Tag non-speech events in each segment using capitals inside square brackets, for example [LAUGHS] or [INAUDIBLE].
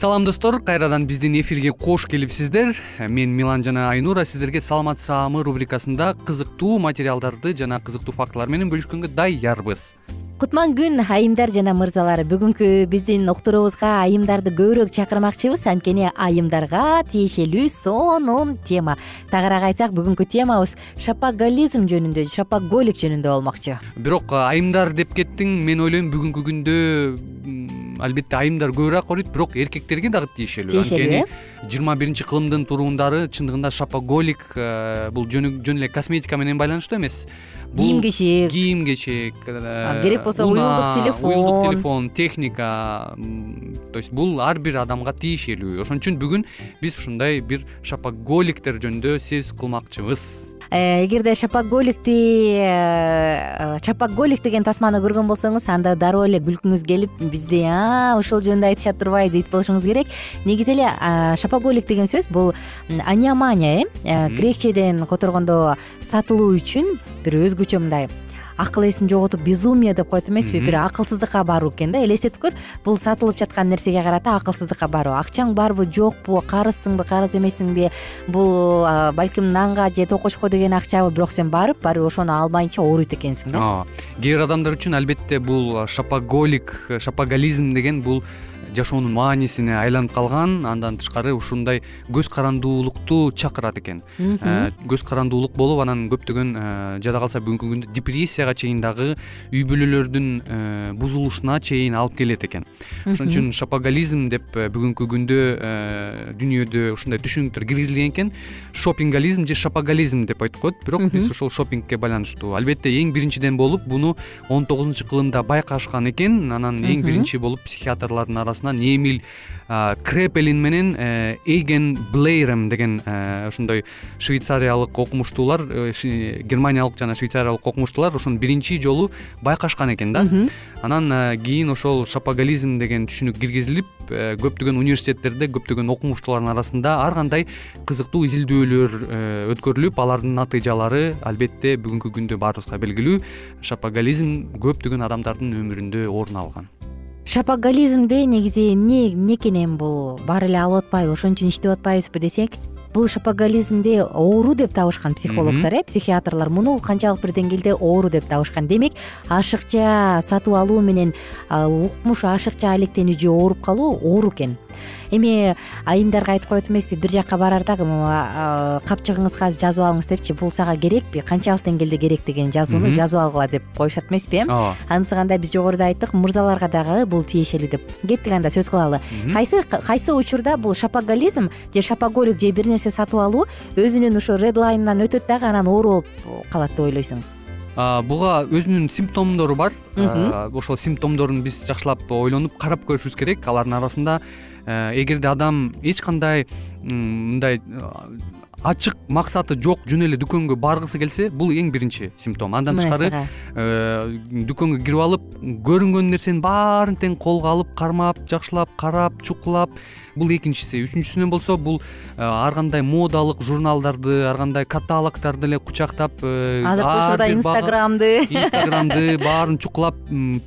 салам достор. Кайрадан биздин эфирге кош келипсиздер. Мен милан жана айнура. Сиздерге саламат саамы рубрикасында кызыктуу материалдарды жана кызыктуу фактылар менен бөлүшкөнгө даярбыз. Кутман күн айымдар жана мырзалар. Бүгүнкү биздин уктуруубузга айымдарды көбүрөөк чакырмакчыбыз. Анткени айымдарга тиешелүү сонун тема. Тагыраак айтсак бүгүнкү темабыз шапоголизм жөнүндө шапоголик жөнүндө болмокчу. Бирок айымдар деп кеттиң мен ойлойм бүгүнкү күндө албетте айымдар көбүрөөк ооруйт бирок эркектерге дагы тиешелүү. Тиешелүү анткени жыйырма биринчи кылымдын турундары чындыгында шапоголик э, бул жөн эле косметика менен байланыштуу эмес. Кийим кечек кийим кечек э, керек болсо уюлдук телефон. уюлдук телефон техника то есть бул ар бир адамга тиешелүү. Ошон үчүн бүгүн биз ушундай бир шапоголиктер жөнүндө сөз кылмакчыбыз. Э, эгерде шапоголикти шапоголик э, деген тасманы көргөн болсоңуз анда дароо эле күлкүңүз келип бизди а ушул жөнүндө айтышат турбайбы дейт болушуңуз керек. Негизи эле шапоголик деген сөз бул аниомания э грекчеден которгондо сатылуу үчүн бир өзгөчө мындай акыл эсин жоготуп безумие деп коет эмеспи? Бир акылсыздыкка баруу экен да. Элестетип көр бул сатылып жаткан нерсеге карата акылсыздыкка баруу. Акчаң барбы жокпу карызсыңбы карыз эмессиңби бул балким нанга же токочко деген акчабы бирок сен барып барыбир ошону алмайынча ооруйт экенсиң да. Ооба кээ бир адамдар үчүн албетте бул шапоголик шапоголизм деген бул жашоонун маанисине айланып калган андан тышкары ушундай көз карандуулукту чакырат экен. Э, көз карандуулук болуп анан көптөгөн э, жада калса бүгүнкү күндө депрессияга чейин дагы үй бүлөлөрдүн э, бузулушуна чейин алып келет экен. Ошон үчүн шапоголизм деп бүгүнкү күндө дүйнөдө ушундай түшүнүктөр киргизилген экен. Шопингализм же шапоголизм деп айтып коет. Бирок биз ошол шопингке байланыштуу. Албетте эң биринчиден болуп буну он тогузунчу кылымда байкашкан экен. Анан эң биринчи болуп психиатрлардын арасында эмиль крепелин менен э, эйген блейрем деген э, ошондой швейцариялык окумуштуулар э, германиялык жана швейцариялык окумуштуулар ошону биринчи жолу байкашкан экен да. Анан кийин ошол шапоголизм деген түшүнүк киргизилип көптөгөн университеттерде көптөгөн окумуштуулардын арасында ар кандай кызыктуу изилдөөлөр өткөрүлүп алардын натыйжалары албетте бүгүнкү күндө баарыбызга белгилүү шапоголизм көптөгөн адамдардын өмүрүндө орун алган шапоголизмде негизи эмне эмне экен эми бул? Баары эле алып атпайбы ошон үчүн иштеп атпайбызбы десек бул шапоголизмди оору деп табышкан психологдор э психиатрлар. Муну канчалык бир деңгээлде оору деп табышкан. Демек ашыкча сатып алуу менен укмуш ашыкча алектенүү же ооруп калуу оору экен эми айымдарга айтып коет эмеспи бир жака барарда капчыгыңызга жазып алыңыз депчи. Бул сага керекпи канчалык деңгээлде керек деген жазууну жазып алгыла деп коюшат эмеспи э? Ооба. Анысы кандай биз жогоруда айттык мырзаларга дагы бул тиешелүү деп кеттик анда сөз кылалы. Кайсы кайсы учурда бул шапоголизм же шапоголик же бир нерсе сатып алуу өзүнүн ушу редлайнынан өтөт дагы анан оору болуп калат деп ойлойсуң? Буга өзүнүн симптомдору бар. Ошол симптомдорун биз жакшылап ойлонуп карап көрүшүбүз керек. Алардын арасында эгерде адам эч кандай мындай ачык максаты жок жөн эле дүкөнгө баргысы келсе бул эң биринчи симптом. Андан тышкары э, дүкөнгө кирип алып көрүнгөн нерсенин баарын тең колго алып кармап жакшылап карап чукулап бул экинчиси. Үчүнчүсүнөн болсо бул э, ар кандай модалык журналдарды ар кандай каталогдорду эле кучактап э, азыркы учурда инстаграмды. [LAUGHS] Инстаграмды баарын чукулап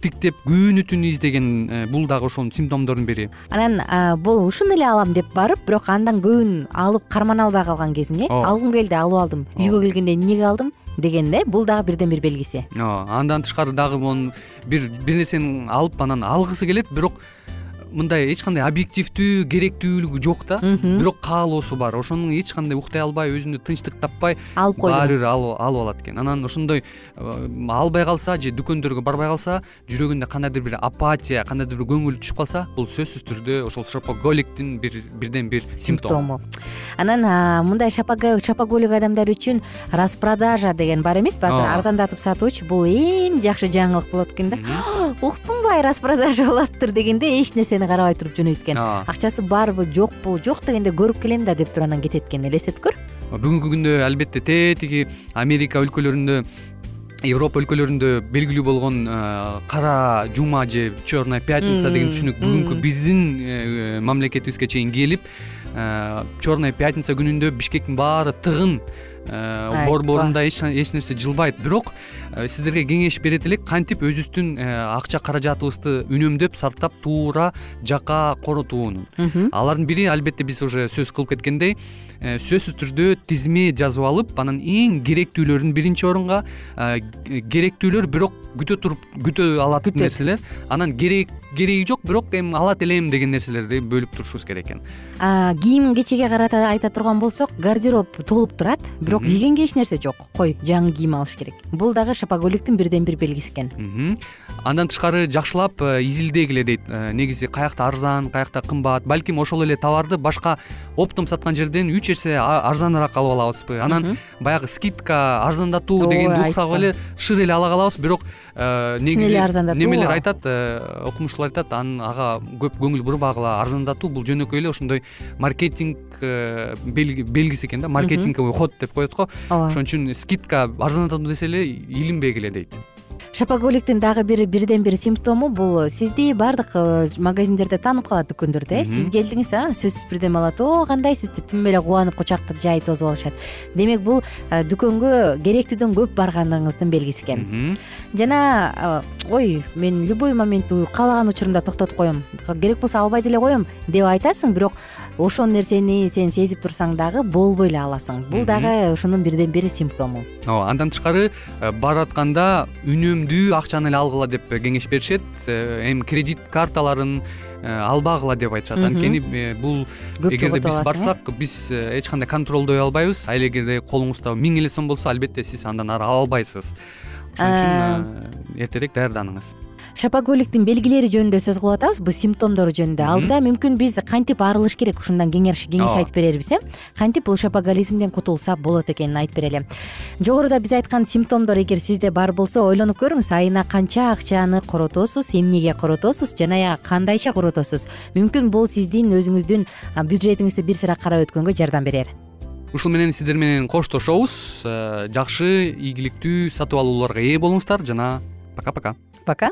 тиктеп күнү түнү издеген бул дагы ошонун симптомдорунун бири. Анан бул ушуну эле алам деп барып бирок андан көбүн алып кармана албай калган кезиң э алгым келди алып алдым. Үйгө келгенде эмнеге алдым деген да бул дагы бирден бир белгиси. Ооба андан тышкары дагы могу бир бир нерсени алып анан алгысы келет бирок мындай эч кандай объективдүү керектүүлүгү жок да. Бирок каалоосу бар. Ошону эч кандай уктай албай өзүнө тынчтык таппай алып койду. баары бир алып алат экен. Анан ошондой э, албай калса же дүкөндөргө барбай калса жүрөгүндө кандайдыр бир апатия кандайдыр бир көңүлү түшүп калса бул сөзсүз түрдө ошол шапоголиктин бир бирден бир симптому. Анан мындай шапоголик адамдар үчүн распродажа деген бар эмеспи азыр арзандатып сатуучу. Бул эң жакшы жаңылык болот экен да. [GASPS] Уктуңбу распродажа болуптур дегенде эч нерсени карабай туруп жөнөйт экен акчасы барбы жокпу жок дегенде көрүп келем да деп туруп анан кетет экен элестетип көр. Бүгүнкү күндө албетте тетиги америка өлкөлөрүндө европа өлкөлөрүндө белгилүү болгон э, кара жума же черная пятница деген түшүнүк бүгүнкү биздин э, мамлекетибизге чейин келип э, черная пятница күнүндө бишкектин баары тыгын борборунда эч нерсе жылбайт. Бирок сиздерге кеңеш берет элек кантип өзүбүздүн э, акча каражатыбызды үнөмдөп сарптап туура жакка коротууну алардын бири албетте биз уже сөз кылып кеткендей э, сөзсүз түрдө тизме жазып алып анан эң керектүүлөрүн биринчи орунга керектүүлөр бирок күтө туруп күтө алат нерселер. Анан кереги жок бирок эми алат элем деген нерселерди бөлүп турушубуз керек экен. Кийим кечеге карата айта турган болсок гардероб толуп турат бирок кийгенге эч нерсе жок. Кой жаңы кийим алыш керек. Бул дагы шапоголиктин бирден бир белгиси экен андан тышкары жакшылап э, изилдегиле дейт. Э, негизи каякта арзан каякта кымбат балким ошол эле товарды башка оптом саткан жерден үч арзаныраак алып алабызбы? Анан баягы скидка арзандатуу дегенди уксак эле шыр эле ала калабыз бирок э, негизи чын эле арзандатуу немелер айтат окумуштуулар айтат анын ага көп көңүл бурбагыла арзандатуу бул жөнөкөй эле ошондой маркетинг белгиси экен да маркетинговый ход деп коет го. Ооба. Ошон үчүн скидка арзандатуу десе эле илинбегиле дейт шапоголиктин дагы бир бирден бир симптому бул сизди баардык э, магазиндерде таанып калат дүкөндөрдө э. Сиз келдиңиз а сөзсүз түрдө алат. О кандайсыз деп тим эле кубанып кучакты жайып тосуп алышат. Демек бул э, дүкөнгө керектүүдөн көп барганыңыздын белгиси экен. Жана э, ой мен любой моментте каалаган учурумда токтотуп коем. Керек болсо албай деле коем деп айтасың бирок ошол нерсени сен сезип турсаң дагы болбой эле аласың. Бул дагы ушунун бирден бир симптому. Ооба андан тышкары баратканда үнөм акчаны эле алгыла деп кеңеш беришет. Э, эми кредит карталарын э, албагыла деп айтышат. Анткени э, бул эгерде биз барсак биз эч кандай контролдой албайбыз. Ал эгерде колуңузда миң эле сом болсо албетте сиз андан ары ала албайсыз. Ошон үчүн эртерээк даярданыңыз шапоголиктин белгилери жөнүндө сөз кылып атабыз бул симптомдору жөнүндө алдыда мүмкүн биз кантип арылыш керек ушундан кеңеш айтып берербиз э? Кантип бул шапоголизмден кутулса болот экенин айтып берели. Жогоруда биз айткан симптомдор эгер сизде бар болсо ойлонуп көрүңүз айына канча акчаны коротосуз эмнеге коротосуз жана кандайча коротосуз? Мүмкүн бул сиздин өзүңүздүн бюджетиңизди бир сыйра карап өткөнгө жардам берер. Ушул менен сиздер менен коштошобуз. Э, жакшы ийгиликтүү сатып алууларга ээ болуңуздар. Жана пока пока пока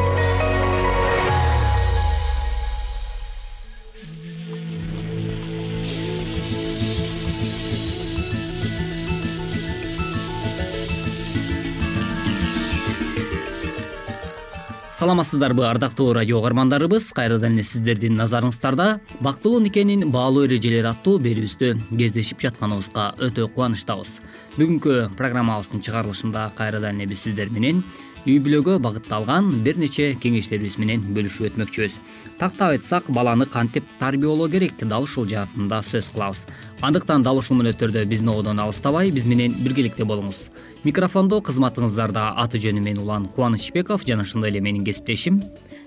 саламатсыздарбы ардактуу радио угармандарыбыз. Кайрадан эле сиздердин назарыңыздарда бактылуу никенин баалуу эрежелери аттуу берүүбүздө кездешип жатканыбызга өтө кубанычтабыз. Бүгүнкү программабыздын чыгарылышында кайрадан эле биз сиздер менен үй бүлөгө багытталган бир нече кеңештерибиз менен бөлүшүп өтмөкчүбүз. Тактап айтсак баланы кантип тарбиялоо керек дал ушул жаатында сөз кылабыз. Андыктан дал ушул мүнөттөрдө биздин ободон алыстабай биз менен биргеликте болуңуз. Микрофондо кызматыңыздарда аты жөнүм мен улан кубанычбеков жана ошондой эле менин кесиптешим.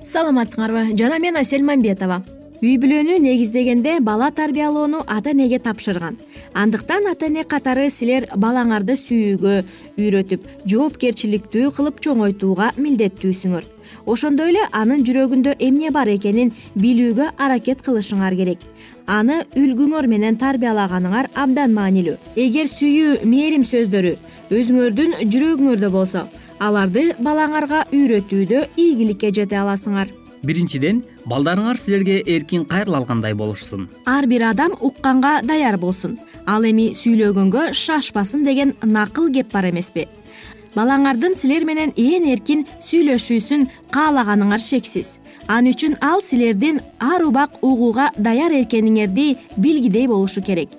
Саламатсыңарбы жана мен асель мамбетова үй бүлөнү негиздегенде бала тарбиялоону ата энеге тапшырган. Андыктан ата эне катары силер балаңарды сүйүүгө үйрөтүп жоопкерчиликтүү кылып чоңойтууга милдеттүүсүңөр. Ошондой эле анын жүрөгүндө эмне бар экенин билүүгө аракет кылышыңар керек. Аны үлгүңөр менен тарбиялаганыңар абдан маанилүү. Эгер сүйүү мээрим сөздөрү өзүңөрдүн жүрөгүңөрдө болсо аларды балаңарга үйрөтүүдө ийгиликке жете аласыңар биринчиден балдарыңар силерге эркин кайрыла алгандай болушсун. Ар бир адам укканга даяр болсун. Ал эми сүйлөгөнгө шашпасын деген накыл кеп бар эмеспи балаңардын силер менен ээн эркин сүйлөшүүсүн каалаганыңар шексиз. Ал үчүн ал силердин ар убак угууга даяр экениңерди билгидей болушу керек.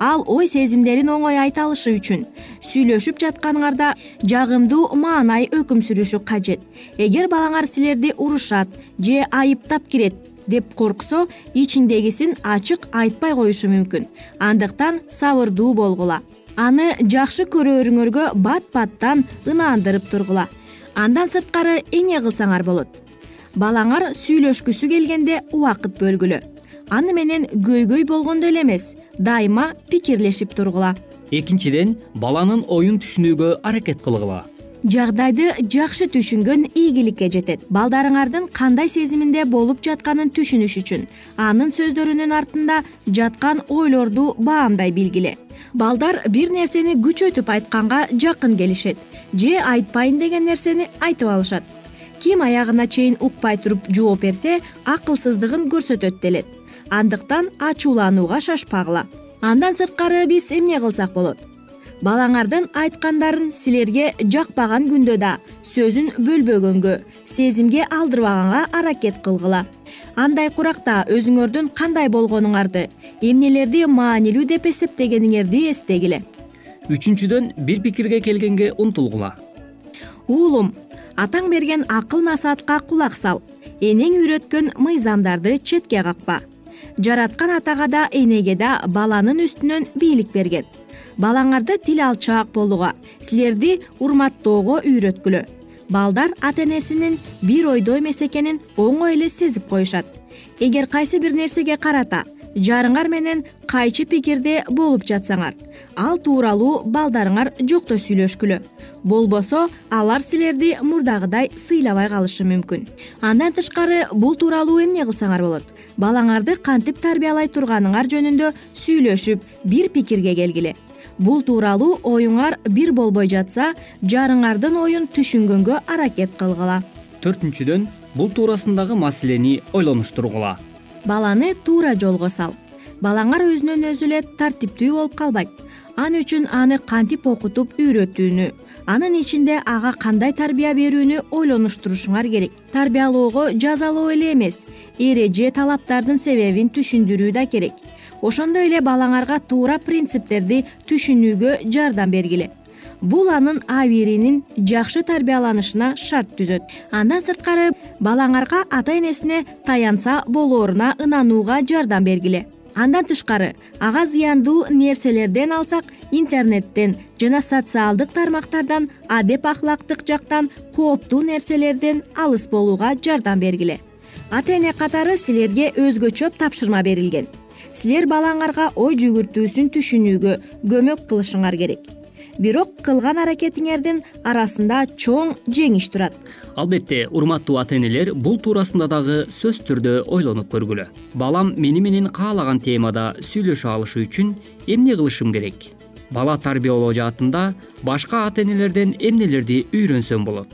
Ал ой сезимдерин оңой айта алышы үчүн сүйлөшүп жатканыңарда жагымдуу маанай өкүм сүрүшү кажет. Эгер балаңар силерди урушат же айыптап кирет деп корксо ичиңдегисин ачык айтпай коюшу мүмкүн. Андыктан сабырдуу болгула аны жакшы көрөөрүңөргө бат баттан ынаандырып тургула. Андан сырткары эмне кылсаңар болот. Балаңар сүйлөшкүсү келгенде убакыт бөлгүлө. Аны менен көйгөй болгондо эле эмес дайыма пикирлешип тургула. Экинчиден баланын оюн түшүнүүгө аракет кылгыла жагдайды жакшы түшүнгөн ийгиликке жетет. Балдарыңардын кандай сезиминде болуп жатканын түшүнүш үчүн. Анын сөздөрүнүн артында жаткан ойлорду баамдай билгиле. Балдар бир нерсени күчөтүп айтканга жакын келишет. Же айтпайын деген нерсени айтып алышат. Ким аягына чейин укпай туруп жооп берсе акылсыздыгын көрсөтөт делет. Андыктан ачууланууга шашпагыла. Андан сырткары биз эмне кылсак болот балаңардын айткандарын силерге жакпаган күндө да сөзүн бөлбөгөнгө сезимге алдырбаганга аракет кылгыла. Андай куракта өзүңөрдүн кандай болгонуңарды эмнелерди маанилүү деп эсептегениңерди эстегиле. Үчүнчүдөн бир пикирге келгенге умтулгула уулум атаң берген акыл насаатка кулак сал энең үйрөткөн мыйзамдарды четке какпа. Жараткан атага да энеге да баланын үстүнөн бийлик берген балаңарды тил алчаак болууга силерди урматтоого үйрөткүлө. Балдар ата энесинин бир ойдо эмес экенин оңой эле сезип коюшат. Эгер кайсы бир нерсеге карата жарыңар менен кайчы пикирде болуп жатсаңар. Ал тууралуу балдарыңар жокто сүйлөшкүлө. Болбосо алар силерди мурдагыдай сыйлабай калышы мүмкүн. Андан тышкары бул тууралуу эмне кылсаңар болот? Балаңарды кантип тарбиялай турганыңар жөнүндө сүйлөшүп бир пикирге келгиле. Бул тууралуу оюңар бир болбой жатса жарыңардын оюн түшүнгөнгө аракет кылгыла. Төртүнчүдөн бул туурасындагы маселени ойлонуштургула баланы туура жолго сал. Балаңар өзүнөн өзү эле тартиптүү болуп калбайт. Ал үчүн аны кантип окутуп үйрөтүүнү анын ичинде ага кандай тарбия берүүнү ойлонуштурушуңар керек. Тарбиялоого жазалоо эле эмес эреже талаптардын себебин түшүндүрүү да керек. Ошондой эле балаңарга туура принциптерди түшүнүүгө жардам бергиле бул анын абийиринин жакшы тарбияланышына шарт түзөт. Андан сырткары балаңарга ата энесине таянса болооруна ынанууга жардам бергиле. Андан тышкары ага зыяндуу нерселерден алсак интернеттен жана социалдык тармактардан адеп ахлактык жактан кооптуу нерселерден алыс болууга жардам бергиле. Ата эне катары силерге өзгөчө тапшырма берилген. Силер балаңарга ой жүгүртүүсүн түшүнүүгө көмөк кылышыңар керек бирок кылган аракетиңердин арасында чоң жеңиш турат. Албетте урматтуу ата энелер бул туурасында дагы сөзсүз түрдө ойлонуп көргүлө. Балам мени менен каалаган темада сүйлөшө алышы үчүн эмне кылышым керек? Бала тарбиялоо жаатында башка ата энелерден эмнелерди үйрөнсөм болот?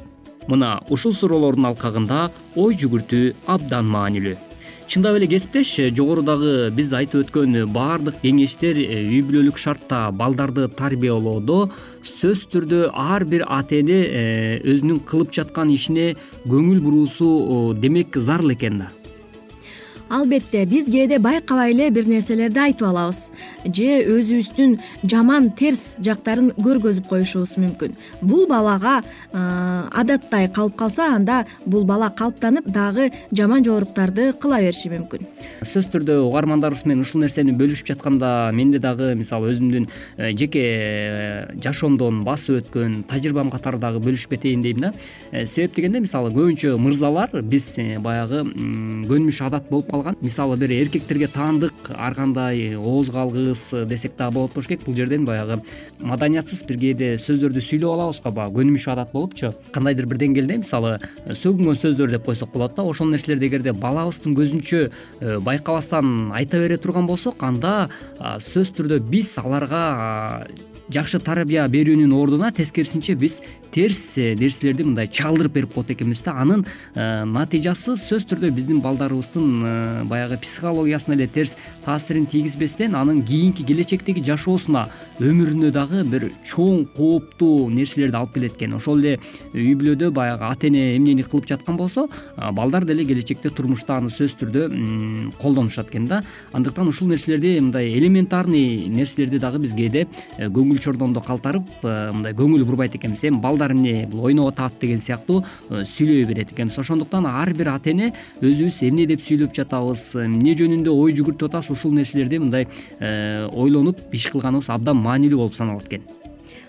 Мына ушул суроолордун алкагында ой жүгүртүү абдан маанилүү чындап эле кесиптеш жогорудагы биз айтып өткөн баардык кеңештер э, үй бүлөлүк шартта балдарды тарбиялоодо сөзсүз түрдө ар бир ата эне э, өзүнүн кылып жаткан ишине көңүл буруусу демек зарыл экен да албетте биз кээде байкабай эле бир нерселерди айтып алабыз. Же өзүбүздүн жаман терс жактарын көргөзүп коюшубуз мүмкүн. Бул балага адаттай калып калса анда бул бала калыптанып дагы жаман жооруктарды кыла бериши мүмкүн. Сөзсүз түрдө угармандарыбыз менен ушул нерсени бөлүшүп жатканда менде дагы мисалы өзүмдүн э, жеке э, жашоомдон басып өткөн тажрыйбам катары дагы бөлүшүп кетейин дейм да. Э, себеп дегенде мисалы көбүнчө мырзалар биз баягы көнүмүш адат болуп мисалы бир эркектерге таандык ар кандай ооз калгыс десек дагы болот болуш керек. Бул жерден баягы маданиятсыз бир кээде сөздөрдү сүйлөп алабыз го баягы көнүмүш адат болупчу. Кандайдыр бир деңгээлде мисалы сөгүнгөн сөздөр деп койсок болот да ошол нерселерди эгерде балабыздын көзүнчө э, байкабастан айта бере турган болсок анда сөзсүз түрдө биз аларга жакшы тарбия берүүнүн ордуна тескерисинче биз терс э, нерселерди мындай чалдырып берип коет экенбиз да. Анын э, натыйжасы сөзсүз түрдө биздин балдарыбыздын э, баягы психологиясына эле терс таасирин тийгизбестен анын кийинки келечектеги жашоосуна өмүрүнө дагы бир чоң кооптуу нерселерди алып келет экен ошол эле үй бүлөдө баягы ата эне эмнени кылып жаткан болсо балдар деле келечекте турмушта аны сөзсүз түрдө колдонушат экен да. Андыктан ушул нерселерди мындай элементарный нерселерди дагы биз кээде көңүл чордондо калтырып мындай көңүл бурбайт экенбиз эми балдар эмне бул ойноп атат деген сыяктуу э, сүйлөй берет экенбиз ошондуктан ар бир ата эне өзүбүз эмне деп сүйлөп жатабыз эмне жөнүндө ой жүгүртүп атабыз ушул нерселерди мындай э, ойлонуп иш кылганыбыз абдан маанилүү болуп саналат экен.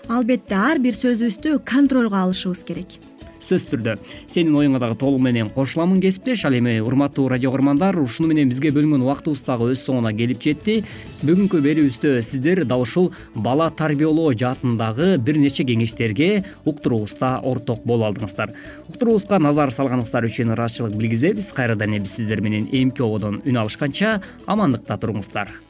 Албетте ар бир сөзүбүздү контролго алышыбыз керек сөзсүз түрдө сенин оюңа дагы толугу менен кошуламын кесиптеш ал эми урматтуу радио каармандар ушуну менен бизге бөлүнгөн убактыбыз дагы өз соңуна келип жетти. Бүгүнкү берүүбүздө сиздер дал ушул бала тарбиялоо жаатындагы бир нече кеңештерге уктуруубузда орток боло алдыңыздар. Уктуруубузга назар салганыңыздар үчүн ыраазычылык билгизебиз. Кайрадан биз сиздер менен эмки ободон үн алышканча амандыкта туруңуздар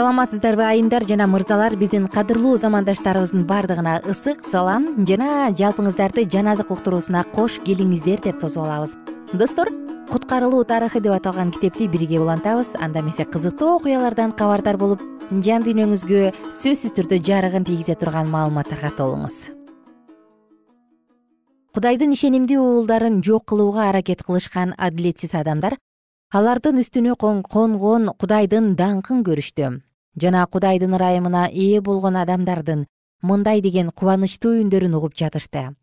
саламатсыздарбы айымдар? Жана мырзалар биздин кадырлуу замандаштарыбыздын баардыгына ысык салам жана жалпыңыздарды жан азык уктуруусуна кош келиңиздер деп тосуп алабыз. Достор куткарылуу тарыхы деп аталган китепти бирге улантабыз. Анда эмесе кызыктуу окуялардан кабардар болуп жан дүйнөңүзгө сөзсүз түрдө жарыгын тийгизе турган маалыматтарга толуңуз. Кудайдын ишенимдүү уулдарын жок кылууга аракет кылышкан адилетсиз адамдар алардын үстүнө конгон кудайдын даңкын көрүштү жана кудайдын ырайымына ээ болгон адамдардын мындай деген кубанычтуу үндөрүн угуп жатышты.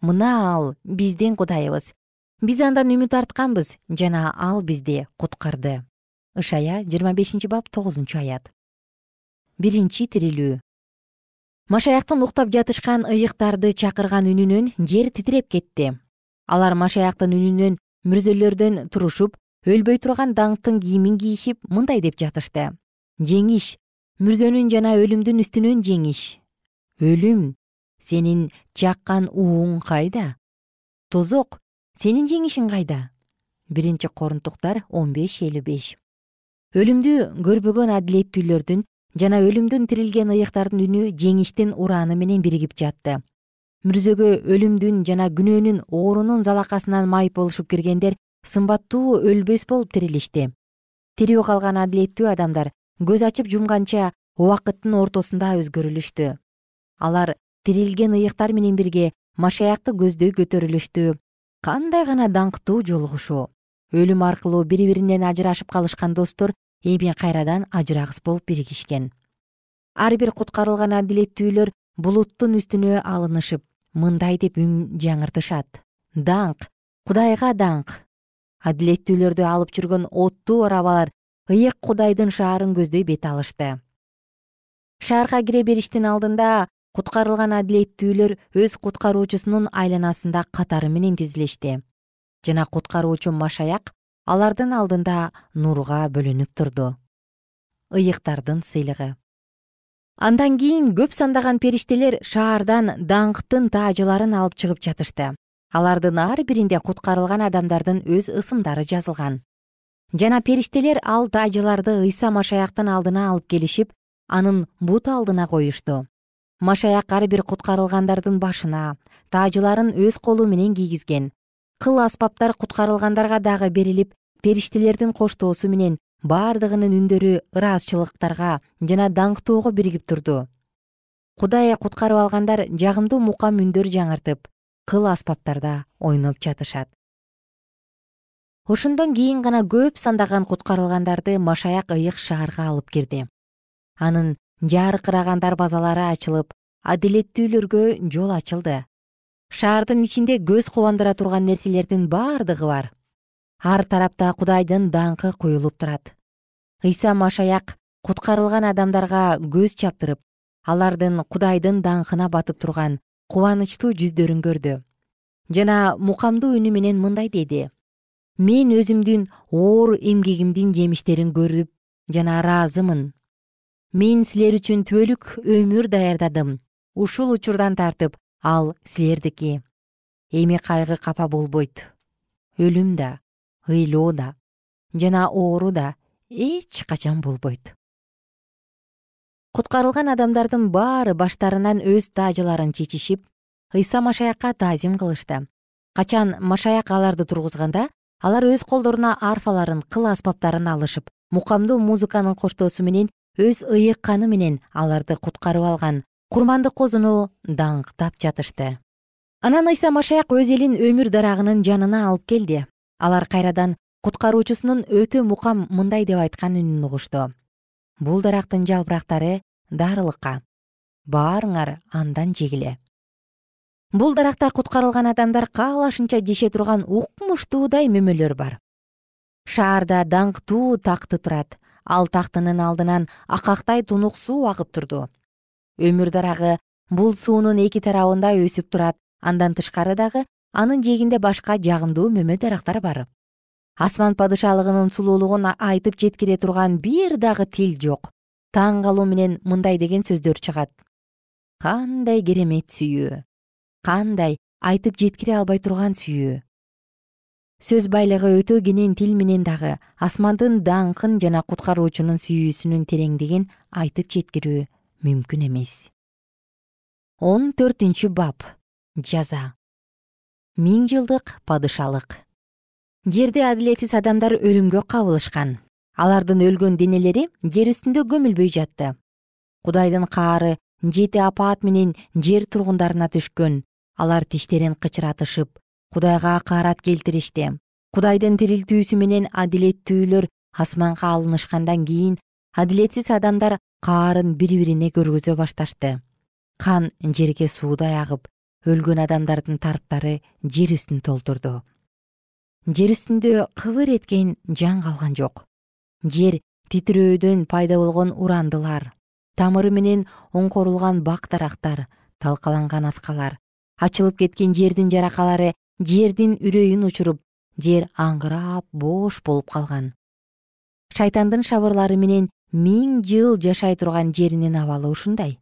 Мына ал биздин кудайыбыз. Биз андан үмүт артканбыз жана ал бизди куткарды ышая жыйырма бешинчи бап тогузунчу аят. Биринчи тирилүү. Машаяктын уктап жатышкан ыйыктарды чакырган үнүнөн жер титиреп кетти. Алар машаяктын үнүнөн мүрзөлөрдөн турушуп өлбөй турган даңктын кийимин кийишип мындай деп жатышты жеңиш. Мүрзөнүн жана өлүмдүн үстүнөн жеңиш. Өлүм сенин чаккан ууң кайда? Тозок сенин жеңишиң кайда? Биринчи корунтуктар он беш элүү беш. Өлүмдү көрбөгөн адилеттүүлөрдүн жана өлүмдөн тирилген ыйыктардын үнү жеңиштин урааны менен биригип жатты. Мүрзөгө өлүмдүн жана күнөөнүн оорунун залакасынан майып болушуп киргендер сымбаттуу өлбөс болуп тирилишти. Тирүү калган адилеттүү адамдар көз ачып жумганча убакыттын ортосунда өзгөрүлүштү. Алар тирилген ыйыктар менен бирге машаякты көздөй көтөрүлүштү. Кандай гана даңктуу жолугушуу өлүм аркылуу бири биринен ажырашып калышкан достор эми кайрадан ажырагыс болуп биригишкен. Ар бир куткарылган адилеттүүлөр булуттун үстүнө алынышып мындай деп үн жаңыртышат. Даңк кудайга даңк. Адилеттүүлөрдү алып жүргөн оттуу арабалар ыйык кудайдын шаарын көздөй бет алышты. Шаарга кире бериштин алдында куткарылган адилеттүүлөр өз куткаруучусунун айланасында катары менен тизилишти. Жана куткаруучу машаяк алардын алдында нурга бөлөнүп турду. Ыйыктардын сыйлыгы. Андан кийин көп сандаган периштелер шаардан даңктын таажыларын алып чыгып жатышты. Алардын ар биринде куткарылган адамдардын өз ысымдары жазылган жана периштелер ал таажыларды ыйса машаяктын алдына алып келишип анын бут алдына коюшту. Машаяк ар бир куткарылгандардын башына таажыларын өз колу менен кийгизген. Кыл аспаптар куткарылгандарга дагы берилип периштелердин коштоосу менен бардыгынын үндөрү ыраазычылыктарга жана даңктоого биригип турду. Кудай куткарып алгандар жагымдуу мукам үндөр жаңыртып кыл аспаптарда ойноп жатышат ошондон кийин гана көп сандаган куткарылгандарды машаяк ыйык шаарга алып кирди. Анын жаркыраган дарбазалары ачылып адилеттүүлөргө жол ачылды. Шаардын ичинде көз кубандыра турган нерселердин бардыгы бар. Ар тарапта кудайдын даңкы куюлуп турат. Ыйса машаяк куткарылган адамдарга көз чаптырып алардын кудайдын даңкына батып турган кубанычтуу жүздөрүн көрдү. Жана мукамдуу үнү менен мындай деди мен өзүмдүн оор эмгегимдин жемиштерин көрүп жана ыраазымын. Мен силер үчүн түбөлүк өмүр даярдадым. Ушул учурдан тартып ал силердики. Эми кайгы капа болбойт. Өлүм да ыйлоо да жана оору да эч качан болбойт. Куткарылган адамдардын баары баштарынан өз таажыларын чечишип ыйса машаякка таазим кылышты. Качан машаяк аларды тургузганда алар өз колдоруна арфаларын кыл аспаптарын алышып мукамдуу музыканын коштоосу менен өз ыйык каны менен аларды куткарып алган курмандык козуну даңктап жатышты. Анан ыйса машаяк өз элин өмүр дарагынын жанына алып келди. Алар кайрадан куткаруучусунун өтө мукам мындай деп айткан үнүн угушту. Бул дарактын жалбырактары дарылыкка. Баарыңар андан жегиле бул даракта куткарылган адамдар каалашынча жеше турган укмуштуудай мөмөлөр бар. Шаарда даңктуу такты турат ал тактынын алдынан акактай тунук суу агып турду. Өмүр дарагы бул суунун эки тарабында өсүп турат андан тышкары дагы анын жээгинде башка жагымдуу мөмө дарактар бар. Асман падышалыгынын сулуулугун айтып жеткире турган бир дагы тил жок таң калуу менен мындай деген сөздөр чыгат. Кандай керемет сүйүү кандай айтып жеткире албай турган сүйүү. Сөз байлыгы өтө кенен тил менен дагы асмандын даңкын жана куткаруучунун сүйүүсүнүн тереңдигин айтып жеткирүү мүмкүн эмес. Он төртүнчү бап. Жаза. Миң жылдык падышалык. Жерде адилетсиз адамдар өлүмгө кабылышкан. Алардын өлгөн денелери жер үстүндө көмүлбөй жатты. Кудайдын каары жети апаат менен жер тургундарына түшкөн алар тиштерин кычыратышып кудайга акаарат келтиришти. Кудайдын тирилтүүсү менен адилеттүүлөр асманга алынышкандан кийин адилетсиз адамдар каарын бири бирине көргөзө башташты. Кан жерге суудай агып өлгөн адамдардын тарптары жер үстүн толтурду. Жер үстүндө кыбыр эткен жан калган жок. Жер титирөөдөн пайда болгон урандылар тамыры менен оңкорулган бак дарактар талкаланган аскалар ачылып кеткен жердин жаракалары жердин үрөйүн учуруп жер аңгырап бош болуп калган. Шайтандын шабырлары менен миң жыл жашай турган жеринин абалы ушундай.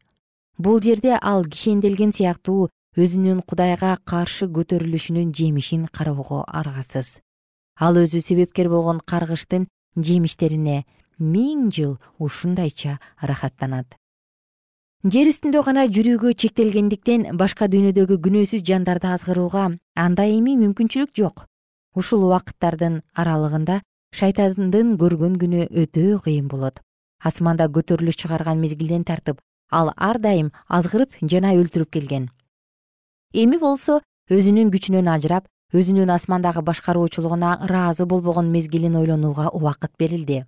Бул жерде ал кишенделген сыяктуу өзүнүн кудайга каршы көтөрүлүшүнүн жемишин кароого аргасыз. Ал өзү себепкер болгон каргыштын жемиштерине миң жыл ушундайча ырахаттанат жер үстүндө гана жүрүүгө чектелгендиктен башка дүйнөдөгү күнөөсүз жандарды азгырууга анда эми мүмкүнчүлүк жок. Ушул убакыттардын аралыгында шайтандын көргөн күнү өтө кыйын болот. Асманда көтөрүлүш чыгарган мезгилден тартып ал ар дайым азгырып жана өлтүрүп келген. Эми болсо өзүнүн күчүнөн ажырап өзүнүн асмандагы башкаруучулугуна ыраазы болбогон мезгилин ойлонууга убакыт берилди.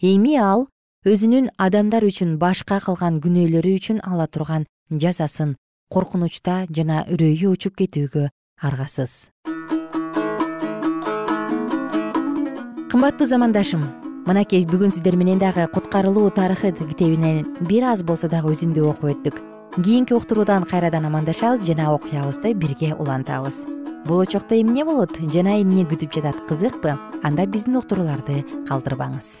Эми ал өзүнүн адамдар үчүн башка кылган күнөөлөрү үчүн ала турган жазасын коркунучта жана үрөйү учуп кетүүгө аргасыз. Кымбаттуу замандашым мынакей бүгүн сиздер менен дагы куткарылуу тарыхы китебинен бир аз болсо дагы үзүндү окуп өттүк. Кийинки уктуруудан кайрадан амандашабыз жана окуябызды бирге улантабыз. Болочокто эмне болот жана эмне күтүп жатат кызыкпы анда биздин уктурууларды калтырбаңыз